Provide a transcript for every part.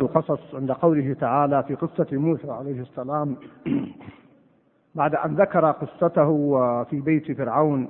القصص عند قوله تعالى في قصة موسى عليه السلام بعد أن ذكر قصته في بيت فرعون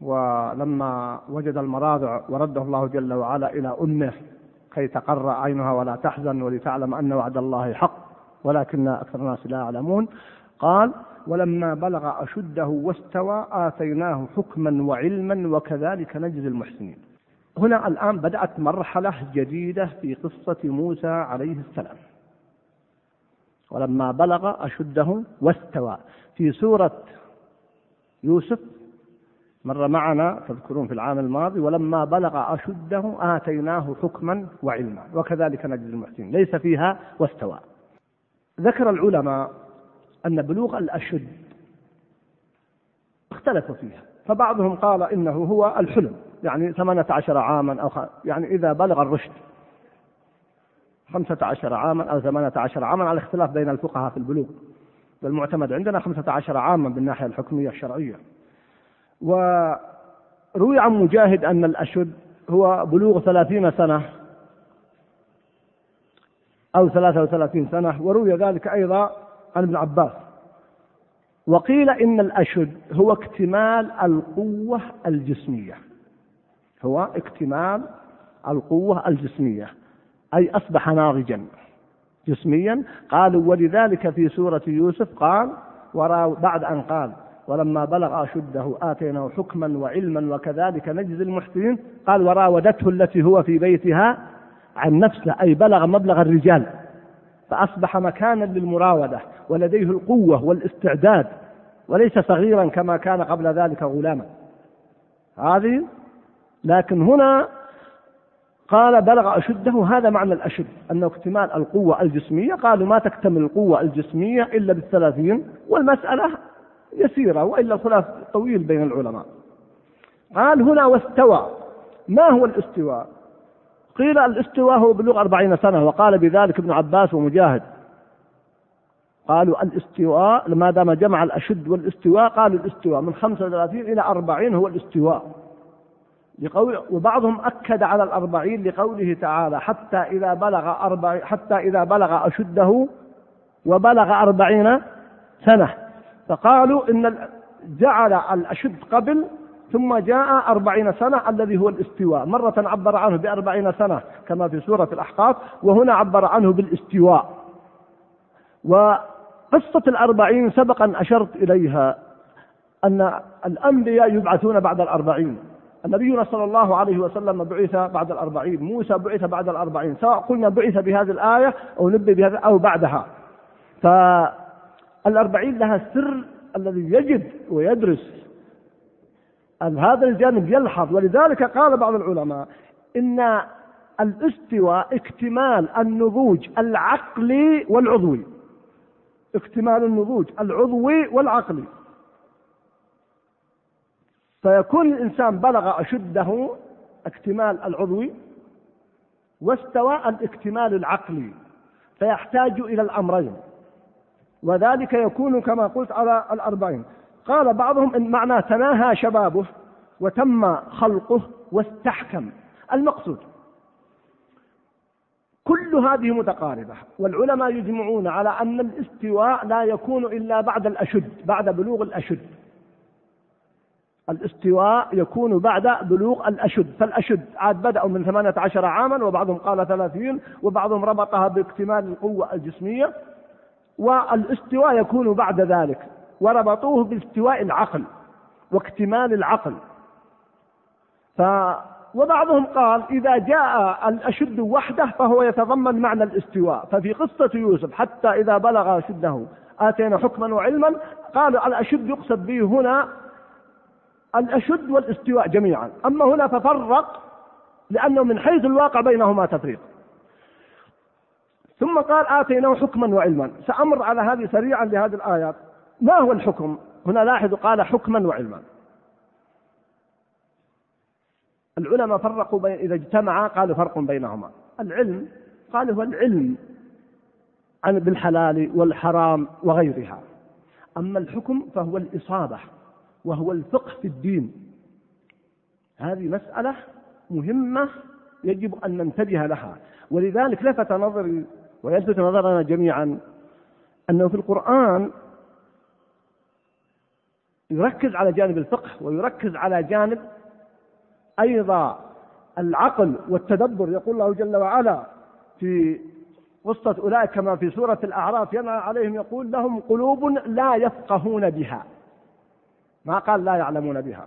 ولما وجد المراضع ورده الله جل وعلا إلى أمه كي تقر عينها ولا تحزن ولتعلم أن وعد الله حق ولكن أكثر الناس لا يعلمون قال ولما بلغ أشده واستوى آتيناه حكما وعلما وكذلك نجزي المحسنين. هنا الآن بدأت مرحلة جديدة في قصة موسى عليه السلام. ولما بلغ أشده واستوى. في سورة يوسف مر معنا تذكرون في العام الماضي ولما بلغ أشده آتيناه حكما وعلما. وكذلك نجزي المحسنين. ليس فيها واستوى. ذكر العلماء أن بلوغ الأشد اختلفوا فيها. فبعضهم قال إنه هو الحلم. يعني ثمانية عشر عاما أو يعني إذا بلغ الرشد. خمسة عشر عاما أو ثمانية عشر عاما على اختلاف بين الفقهاء في البلوغ. والمعتمد عندنا خمسة عشر عاما بالناحية الحكمية الشرعية. وروي عن مجاهد أن الأشد هو بلوغ ثلاثين سنة أو ثلاثة وثلاثين سنة وروي ذلك أيضا عن ابن عباس. وقيل إن الأشد هو اكتمال القوة الجسمية. هو اكتمال القوة الجسمية أي أصبح ناضجا جسميا. قالوا ولذلك في سورة يوسف قال بعد أن قال ولما بلغ أشده آتيناه حكما وعلما وكذلك نجزي المحسنين قال وراودته التي هو في بيتها عن نفسه أي بلغ مبلغ الرجال فأصبح مكانا للمراودة ولديه القوة والاستعداد وليس صغيرا كما كان قبل ذلك غلاما. هذه لكن هنا قال بلغ أشده هذا معنى الأشد أنه اكتمال القوة الجسمية قالوا ما تكتمل القوة الجسمية إلا بالثلاثين والمسألة يسيرة وإلا الخلاف طويل بين العلماء. قال هنا واستوى. ما هو الاستواء؟ قيل الاستواء هو بلوغ أربعين سنة وقال بذلك ابن عباس ومجاهد. قالوا الاستواء ما دام جمع الأشد والاستواء قالوا الاستواء من 35 إلى 40 هو الاستواء. لقول وبعضهم أكد على الأربعين لقوله تعالى حتى إذا بلغ أربع حتى إذا بلغ أشده وبلغ أربعين سنة. فقالوا إن جعل الأشد قبل ثم جاء أربعين سنة الذي هو الاستواء. مرة عبر عنه بأربعين سنة كما في سورة الأحقاف وهنا عبر عنه بالاستواء. وقصة الأربعين سبقا أشرت إليها أن الأنبياء يبعثون بعد الأربعين. النبي صلى الله عليه وسلم بعث بعد الأربعين موسى بعث بعد الأربعين سواء قلنا بعث بهذه الآية أو نبي بهذا أو بعدها. فالأربعين لها السر الذي يجد ويدرس. هذا الجانب يلحظ. ولذلك قال بعض العلماء إن الاستواء اكتمال النضوج العقلي والعضوي. اكتمال النضوج العضوي والعقلي. فيكون الإنسان بلغ أشده اكتمال العضوي واستوى الاكتمال العقلي فيحتاج إلى الأمرين. وذلك يكون كما قلت على الأربعين. قال بعضهم إن معناه تناهى شبابه وتم خلقه واستحكم. المقصود كل هذه متقاربة والعلماء يجمعون على أن الاستواء لا يكون إلا بعد الأشد بعد بلوغ الأشد. الاستواء يكون بعد بلوغ الأشد. فالأشد عاد بدأوا من ثمانية عشر عاما وبعضهم قال ثلاثين وبعضهم ربطها باكتمال القوة الجسمية. والاستواء يكون بعد ذلك. وربطوه باستواء العقل واكتمال العقل. ف وبعضهم قال إذا جاء الأشد وحده فهو يتضمن معنى الاستواء. ففي قصة يوسف حتى إذا بلغ أشده آتينا حكما وعلما قالوا الأشد يقصد به هنا الأشد والاستواء جميعا. أما هنا ففرق لأنه من حيث الواقع بينهما تفريق. ثم قال آتيناه حكما وعلما. سأمر على هذه سريعا لهذه الآيات. ما هو الحكم؟ هنا لاحظوا قال حكما وعلما. العلماء فرقوا بين إذا اجتمعا قالوا فرق بينهما. العلم قال هو العلم عن بالحلال والحرام وغيرها. أما الحكم فهو الإصابة. وهو الفقه في الدين. هذه مسألة مهمة يجب أن ننتبه لها. ولذلك لفت نظري ويلفت نظرنا جميعا أنه في القرآن يركز على جانب الفقه ويركز على جانب أيضا العقل والتدبر. يقول الله جل وعلا في قصة أولئك كما في سورة الأعراف ينعى عليهم يقول لهم قلوب لا يفقهون بها. ما قال لا يعلمون بها.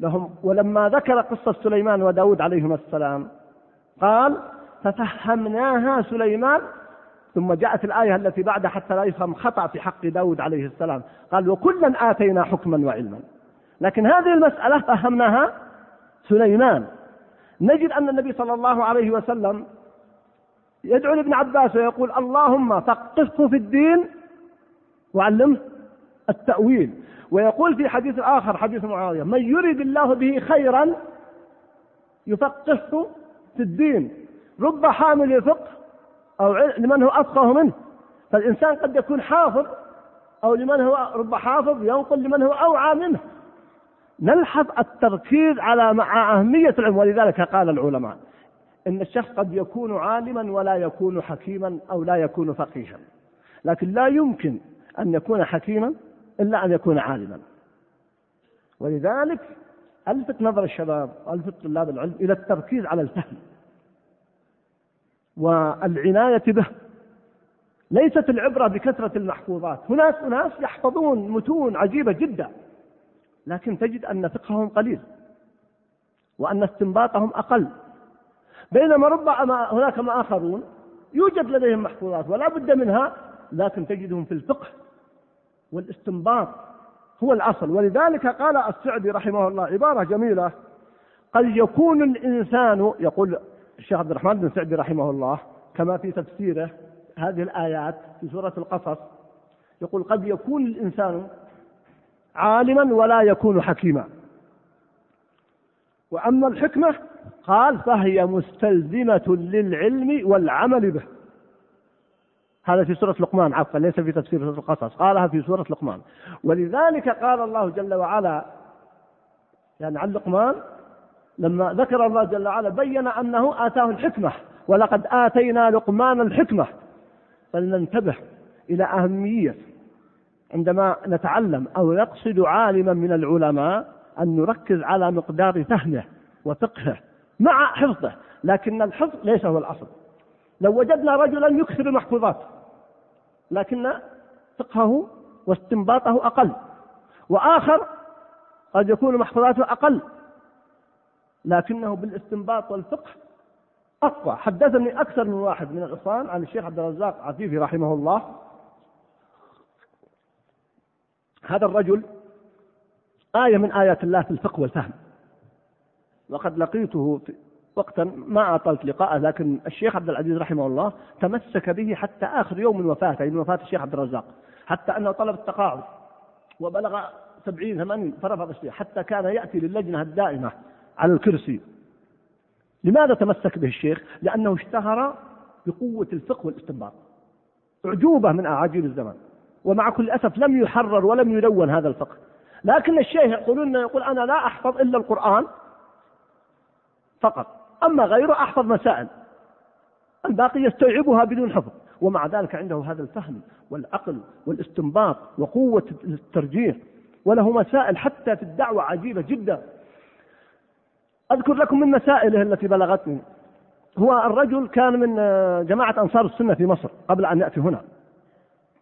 لهم ولما ذكر قصة سليمان وداود عليهما السلام قال ففهمناها سليمان. ثم جاءت الآية التي بعدها حتى لا يفهم خطأ في حق داود عليه السلام. قال وكلا آتينا حكما وعلما. لكن هذه المسألة فهمناها سليمان. نجد أن النبي صلى الله عليه وسلم يدعو لابن عباس ويقول اللهم فقهه في الدين وعلمه التأويل. ويقول في حديث آخر حديث معاوية من يرد الله به خيرا يفقهه في الدين رب حامل فقه أو لمن هو أفقه منه فالإنسان قد يكون حافظ أو لمن هو رب حافظ ينقل لمن هو أوعى منه. نلحظ التركيز على مع أهمية العلم ولذلك قال العلماء إن الشخص قد يكون عالما ولا يكون حكيما أو لا يكون فقيها. لكن لا يمكن أن يكون حكيما إلا أن يكون عالما. ولذلك ألفت نظر الشباب ألفت طلاب العلم إلى التركيز على الفهم. والعناية به ليست العبرة بكثرة المحفوظات. هناك أناس يحفظون متون عجيبة جدا لكن تجد أن فقههم قليل وأن استنباطهم أقل. بينما ربما هناك آخرون يوجد لديهم محفوظات ولا بد منها لكن تجدهم في الفقه والاستنباط هو الأصل. ولذلك قال السعدي رحمه الله عبارة جميلة. قد يكون الإنسان يقول الشيخ عبد الرحمن بن سعدي رحمه الله كما في تفسيره هذه الآيات في سورة القصص يقول قد يكون الإنسان عالما ولا يكون حكيما. وأما الحكمة قال فهي مستلزمة للعلم والعمل به. هذا في سورة لقمان. عفوا ليس في تفسير سورة القصص. قالها في سورة لقمان. ولذلك قال الله جل وعلا يعني عن لقمان لما ذكر الله جل وعلا بين أنه آتاه الحكمة ولقد آتينا لقمان الحكمة. فلننتبه إلى أهمية عندما نتعلم أو نقصد عالما من العلماء أن نركز على مقدار فهمه وفقهه مع حفظه. لكن الحفظ ليس هو الأصل. لو وجدنا رجلا يكثر المحفوظات لكن فقهه واستنباطه أقل. وآخر قد يكون محفوظاته أقل لكنه بالاستنباط والفقه أقوى. حدثني أكثر من واحد من الإخوان عن الشيخ عبد الرزاق عفيفي رحمه الله. هذا الرجل آية من آيات الله في الفقه والفهم. وقد لقيته وقتا ما أطلت لقاءه لكن الشيخ عبد العزيز رحمه الله تمسك به حتى آخر يوم من وفاته من وفاة الشيخ عبد الرزاق حتى أنه طلب التقاعد وبلغ سبعين ثمانين فرفض الشيخ حتى كان يأتي للجنة الدائمة على الكرسي. لماذا تمسك به الشيخ؟ لأنه اشتهر بقوة الفقه والاستنباط. أعجوبة من أعاجيب الزمان ومع كل أسف لم يحرر ولم يلون هذا الفقه. لكن الشيخ يقولون يقول أنا لا أحفظ إلا القرآن فقط. أما غيره أحفظ مسائل. الباقي يستوعبها بدون حفظ. ومع ذلك عنده هذا الفهم والعقل والاستنباط وقوة الترجيح وله مسائل حتى في الدعوة عجيبة جدا. أذكر لكم من مسائله التي بلغتني. هو الرجل كان من جماعة أنصار السنة في مصر قبل أن يأتي هنا.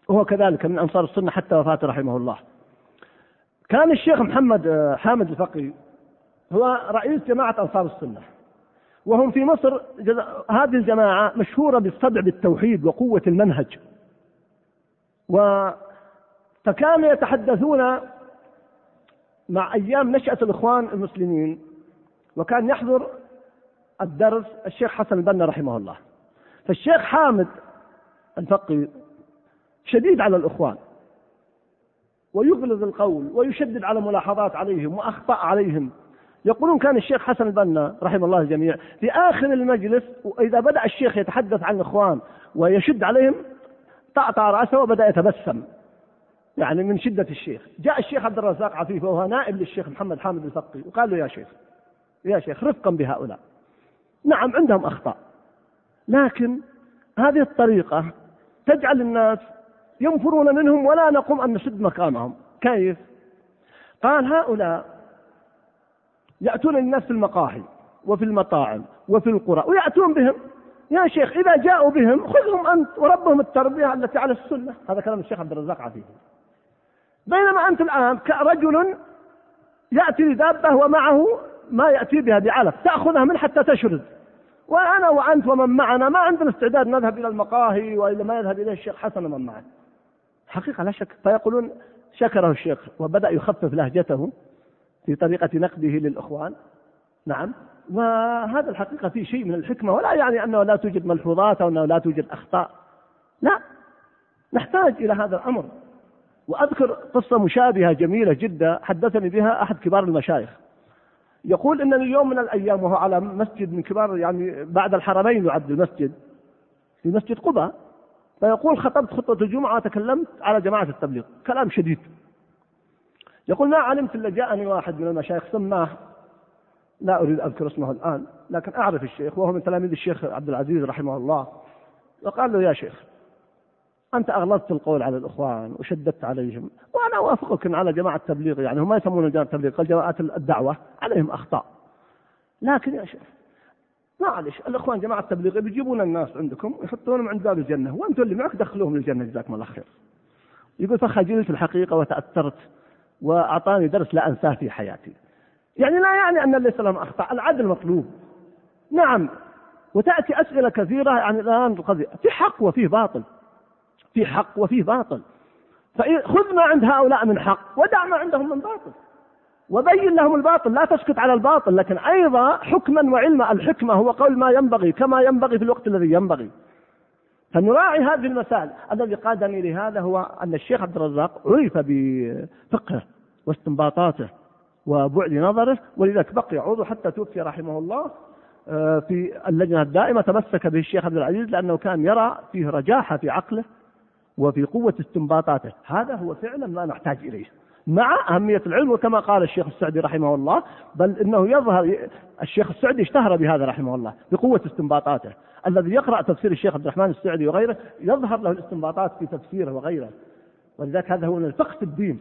وهو كذلك من أنصار السنة حتى وفاته رحمه الله. كان الشيخ محمد حامد الفقي هو رئيس جماعة أنصار السنة. وهم في مصر هذه الجماعة مشهورة بالصدع بالتوحيد وقوة المنهج. و فكانوا يتحدثون مع أيام نشأة الإخوان المسلمين وكان يحضر الدرس الشيخ حسن البنا رحمه الله. فالشيخ حامد الفقي شديد على الإخوان ويغلظ القول ويشدد على ملاحظات عليهم وأخطاء عليهم. يقولون كان الشيخ حسن البنا رحمه الله الجميع في آخر المجلس وإذا بدأ الشيخ يتحدث عن الإخوان ويشد عليهم طعطع رأسه وبدأ يتبسم يعني من شدة الشيخ. جاء الشيخ عبد الرزاق عفيف وهو نائب للشيخ محمد حامد الفقي وقال له يا شيخ يا شيخ رفقا بهؤلاء. نعم عندهم أخطاء. لكن هذه الطريقة تجعل الناس ينفرون منهم ولا نقوم أن نسد مكانهم كيف؟ قال هؤلاء يأتون الناس في المقاهي وفي المطاعم وفي القرى ويأتون بهم. يا شيخ إذا جاءوا بهم خذهم أنت وربهم التربية التي على السنة. هذا كلام الشيخ عبد الرزاق عفيفي بينما أنت الآن كرجل يأتي لدابة ومعه ما يأتي بها بعلف تأخذها من حتى تشرد. وأنا وأنت ومن معنا ما عندنا استعداد نذهب إلى المقاهي وإلى ما يذهب إليه الشيخ حسن ومن معه. حقيقة لا شك. فيقولون شكره الشيخ وبدأ يخفف لهجته. في طريقة نقده للإخوان. نعم. وهذا الحقيقة فيه شيء من الحكمة ولا يعني أنه لا توجد ملحوظات أو أنه لا توجد أخطاء. لا. نحتاج إلى هذا الأمر. وأذكر قصة مشابهة جميلة جدا حدثني بها أحد كبار المشايخ. يقول أنني يوم من الأيام وهو على مسجد من كبار يعني بعد الحرمين يعد المسجد في مسجد قباء. فيقول خطبت خطبة الجمعة وتكلمت على جماعة التبليغ. كلام شديد. يقول ما علمت إلا جاءني واحد من المشايخ سماه لا أريد أذكر اسمه الآن لكن أعرف الشيخ وهو من تلاميذ الشيخ عبد العزيز رحمه الله وقال له يا شيخ أنت أغلظت القول على الإخوان وشددت عليهم وأنا أوافقك على جماعة التبليغ يعني هم ما يسمون جماعة التبليغ قال جماعة الدعوة عليهم أخطاء. لكن يا شيخ معلش الإخوان جماعة التبليغ بيجيبون الناس عندكم ويحطونهم عند باب الجنة وأنتم اللي معك دخلوهم للجنة جزاكم الله خير. يقول فخجلت الحقيقة وتأثرت وأعطاني درس لا أنساه في حياتي. يعني لا يعني أن ليس لهم أخطاء العدل مطلوب. نعم. وتأتي أسئلة كثيرة يعني الآن القضية. في حق وفيه باطل. في حق وفيه باطل. فخذ ما عند هؤلاء من حق ودع ما عندهم من باطل. وبين لهم الباطل. لا تسكت على الباطل. لكن أيضا حكما وعلما. الحكمة هو قول ما ينبغي كما ينبغي في الوقت الذي ينبغي. فنراعي هذه المسائل. الذي قادني لهذا هو أن الشيخ عبد الرزاق عرف بفقهه واستنباطاته وبعد نظره ولذلك بقي عضو حتى توفي رحمه الله آه، في اللجنة الدائمة تمسك به الشيخ عبد العزيز لأنه كان يرى فيه رجاحة في عقله وفي قوة استنباطاته. هذا هو فعلا ما نحتاج إليه. مع أهمية العلم وكما قال الشيخ السعدي رحمه الله بل إنه يظهر الشيخ السعدي اشتهر بهذا رحمه الله بقوة استنباطاته. الذي يقرأ تفسير الشيخ عبد الرحمن السعدي وغيره يظهر له الاستنباطات في تفسيره وغيره. ولذلك هذا هو من الفقه في الدين.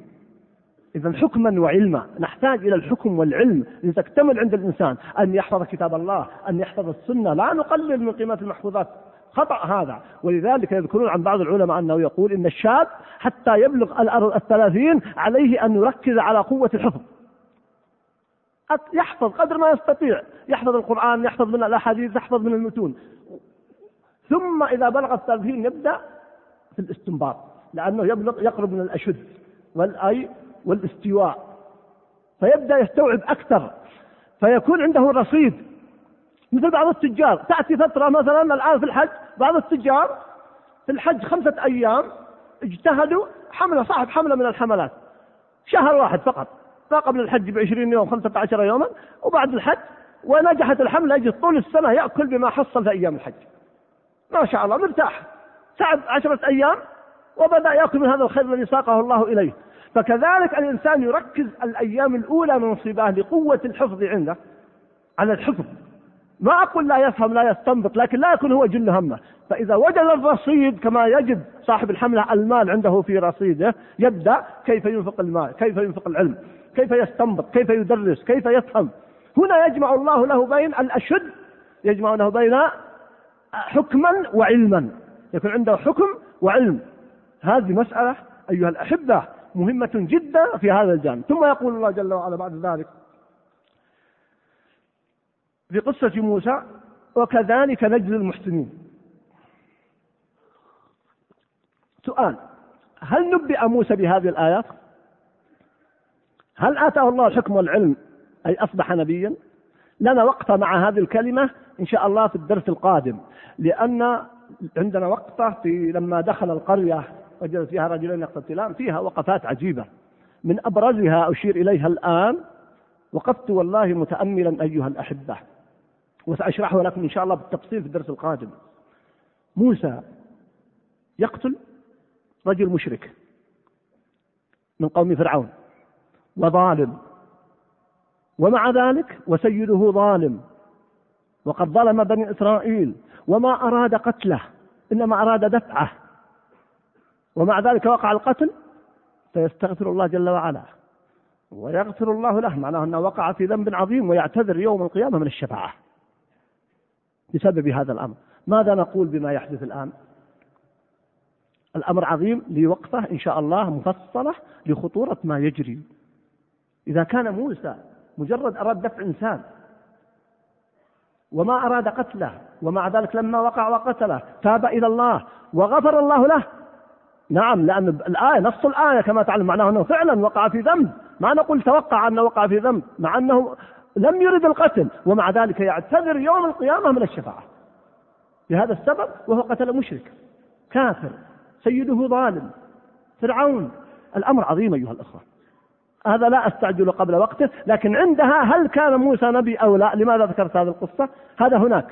إذا حكما وعلما. نحتاج إلى الحكم والعلم لتكتمل عند الإنسان. أن يحفظ كتاب الله أن يحفظ السنة. لا نقلل من قيمة المحفوظات. خطأ هذا. ولذلك يذكرون عن بعض العلماء أنه يقول إن الشاب حتى يبلغ الثلاثين عليه أن يركز على قوة الحفظ. يحفظ قدر ما يستطيع. يحفظ القرآن يحفظ من الأحاديث يحفظ من المتون. ثم إذا بلغ الثلاثين يبدأ في الاستنباط لأنه يبلغ يقرب من الأشد والأي والاستواء. فيبدأ يستوعب أكثر فيكون عنده رصيد. مثل بعض التجار تأتي فترة مثلا الآن في الحج بعض التجار في الحج خمسة أيام اجتهدوا حملة صاحب حملة من الحملات. شهر واحد فقط. ما قبل الحج بعشرين يوم خمسة عشر يوما. وبعد الحج ونجحت الحملة يجد طول السنة يأكل بما حصل في أيام الحج. ما شاء الله مرتاح. تعب عشرة أيام وبدأ يأكل من هذا الخير الذي ساقه الله إليه. فكذلك الإنسان يركز الأيام الأولى من صباه لقوة الحفظ عنده على الحفظ. ما أقول لا يفهم لا يستنبط لكن لا يكون هو جل همه. فإذا وجد الرصيد كما يجد صاحب الحملة المال عنده في رصيده يبدأ كيف ينفق المال كيف ينفق العلم كيف يستنبط كيف يدرس كيف يفهم. هنا يجمع الله له بين الأشد يجمع له بين حكما وعلما. يكون عنده حكم وعلم. هذه مسألة أيها الأحبة مهمة جدا في هذا الجانب. ثم يقول الله جل وعلا بعد ذلك في قصة موسى وكذلك نجزي المحسنين. سؤال هل نبئ موسى بهذه الآيات؟ هل آتاه الله الحكم والعلم أي أصبح نبيا؟ لنا وقفة مع هذه الكلمة إن شاء الله في الدرس القادم. لأن عندنا وقفة في لما دخل القرية وجد فيها رجلين يقتتلان فيها وقفات عجيبة. من أبرزها أشير إليها الآن وقفت والله متأملا أيها الأحبة. وسأشرحه لكم إن شاء الله بالتفصيل في الدرس القادم. موسى يقتل رجل مشرك من قوم فرعون وظالم. ومع ذلك وسيده ظالم وقد ظلم بني إسرائيل وما أراد قتله إنما أراد دفعه. ومع ذلك وقع القتل فيستغفر الله جل وعلا ويغفر الله له معناه أنه وقع في ذنب عظيم ويعتذر يوم القيامة من الشفاعة. بسبب هذا الأمر. ماذا نقول بما يحدث الآن؟ الأمر عظيم لوقفة إن شاء الله مفصلة لخطورة ما يجري. إذا كان موسى مجرد أراد دفع إنسان وما أراد قتله ومع ذلك لما وقع وقتله تاب إلى الله وغفر الله له. نعم لأن الآية نص الآية كما تعلم معناه أنه فعلا وقع في ذنب. ما نقول توقع أنه وقع في ذنب مع أنه لم يرد القتل ومع ذلك يعتذر يوم القيامة من الشفاعة. لهذا السبب وهو قتل مشرك كافر سيده ظالم فرعون. الأمر عظيم أيها الأخوة. هذا لا أستعجل قبل وقته لكن عندها هل كان موسى نبي أو لا؟ لماذا ذكرت هذه القصة؟ هذا هناك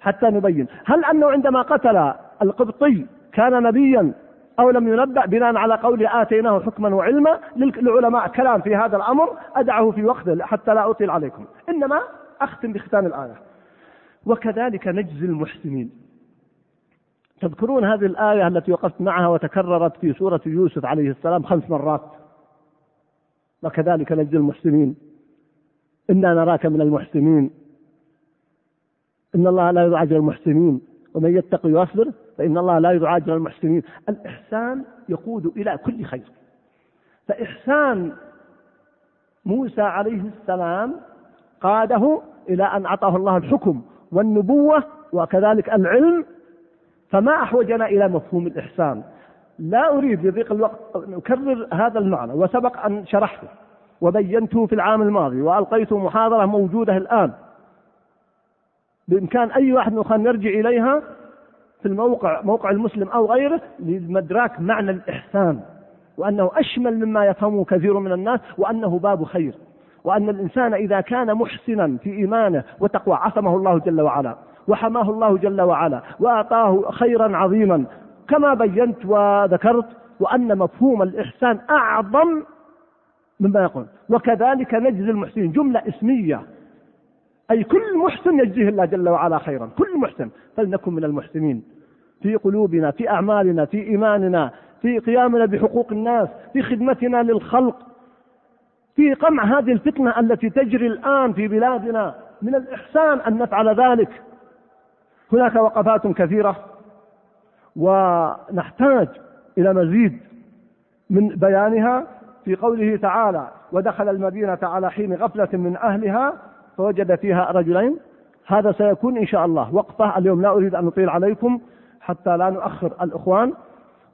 حتى نبين. هل أنه عندما قتل القبطي كان نبيا أو لم ينبأ؟ بناء على قول آتيناه حكما وعلما للعلماء كلام في هذا الأمر أدعه في وقته حتى لا أطيل عليكم. إنما أختم بختام الآية. وكذلك نجزي المحسنين. تذكرون هذه الآية التي وقفت معها وتكررت في سورة يوسف عليه السلام خمس مرات. وكذلك نجزي المحسنين. إنا نراك من المحسنين. إن الله لا يضع أجر المحسنين. ومن يتق ويصبر فإن الله لا يضع أجر المحسنين. الإحسان يقود إلى كل خير. فإحسان موسى عليه السلام قاده إلى أن أعطاه الله الحكم والنبوة وكذلك العلم. فما أحوجنا إلى مفهوم الإحسان. لا أريد لضيق الوقت أن أكرر هذا المعنى وسبق أن شرحته وبينته في العام الماضي وألقيت محاضرة موجودة الآن. بإمكان أي واحد من يرجع إليها في الموقع موقع المسلم أو غيره لمدراك معنى الإحسان وأنه أشمل مما يفهمه كثير من الناس وأنه باب خير وأن الإنسان إذا كان محسنا في إيمانه وتقوى عصمه الله جل وعلا وحماه الله جل وعلا وأعطاه خيرا عظيما كما بينت وذكرت وأن مفهوم الإحسان أعظم مما يقول. وكذلك نجزي المحسنين. جملة اسمية. أي كل محسن يجزيه الله جل وعلا خيرا. كل محسن. فلنكن من المحسنين. في قلوبنا في أعمالنا في إيماننا في قيامنا بحقوق الناس في خدمتنا للخلق. في قمع هذه الفتنة التي تجري الآن في بلادنا. من الإحسان أن نفعل ذلك. هناك وقفات كثيرة. ونحتاج إلى مزيد من بيانها في قوله تعالى ودخل المدينة على حين غفلة من أهلها فوجد فيها رجلين هذا سيكون إن شاء الله. وقفة اليوم لا أريد أن أطيل عليكم حتى لا نؤخر الإخوان.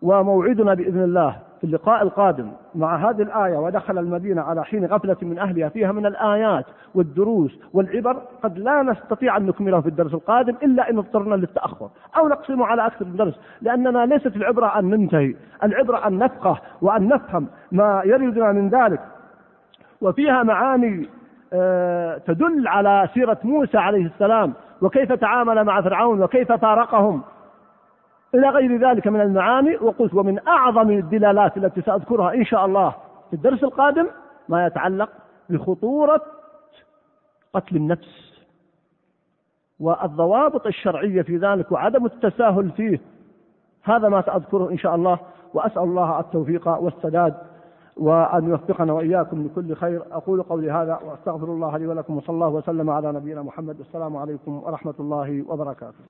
وموعدنا بإذن الله. في اللقاء القادم مع هذه الآية ودخل المدينة على حين غفلة من أهلها فيها من الآيات والدروس والعبر قد لا نستطيع أن نكمله في الدرس القادم إلا إن اضطرنا للتأخر أو نقسمه على أكثر من درس لأننا ليست العبرة أن ننتهي العبرة أن نفقه وأن نفهم ما يردنا من ذلك. وفيها معاني آه، تدل على سيرة موسى عليه السلام وكيف تعامل مع فرعون وكيف فارقهم. إلى غير ذلك من المعاني وقلت ومن أعظم الدلالات التي سأذكرها إن شاء الله في الدرس القادم ما يتعلق بخطورة قتل النفس والضوابط الشرعية في ذلك وعدم التساهل فيه. هذا ما سأذكره إن شاء الله وأسأل الله التوفيق والسداد وأن يوفقنا وإياكم لكل خير. أقول قولي هذا وأستغفر الله لي ولكم وصلى الله وسلم على نبينا محمد. السلام عليكم ورحمة الله وبركاته.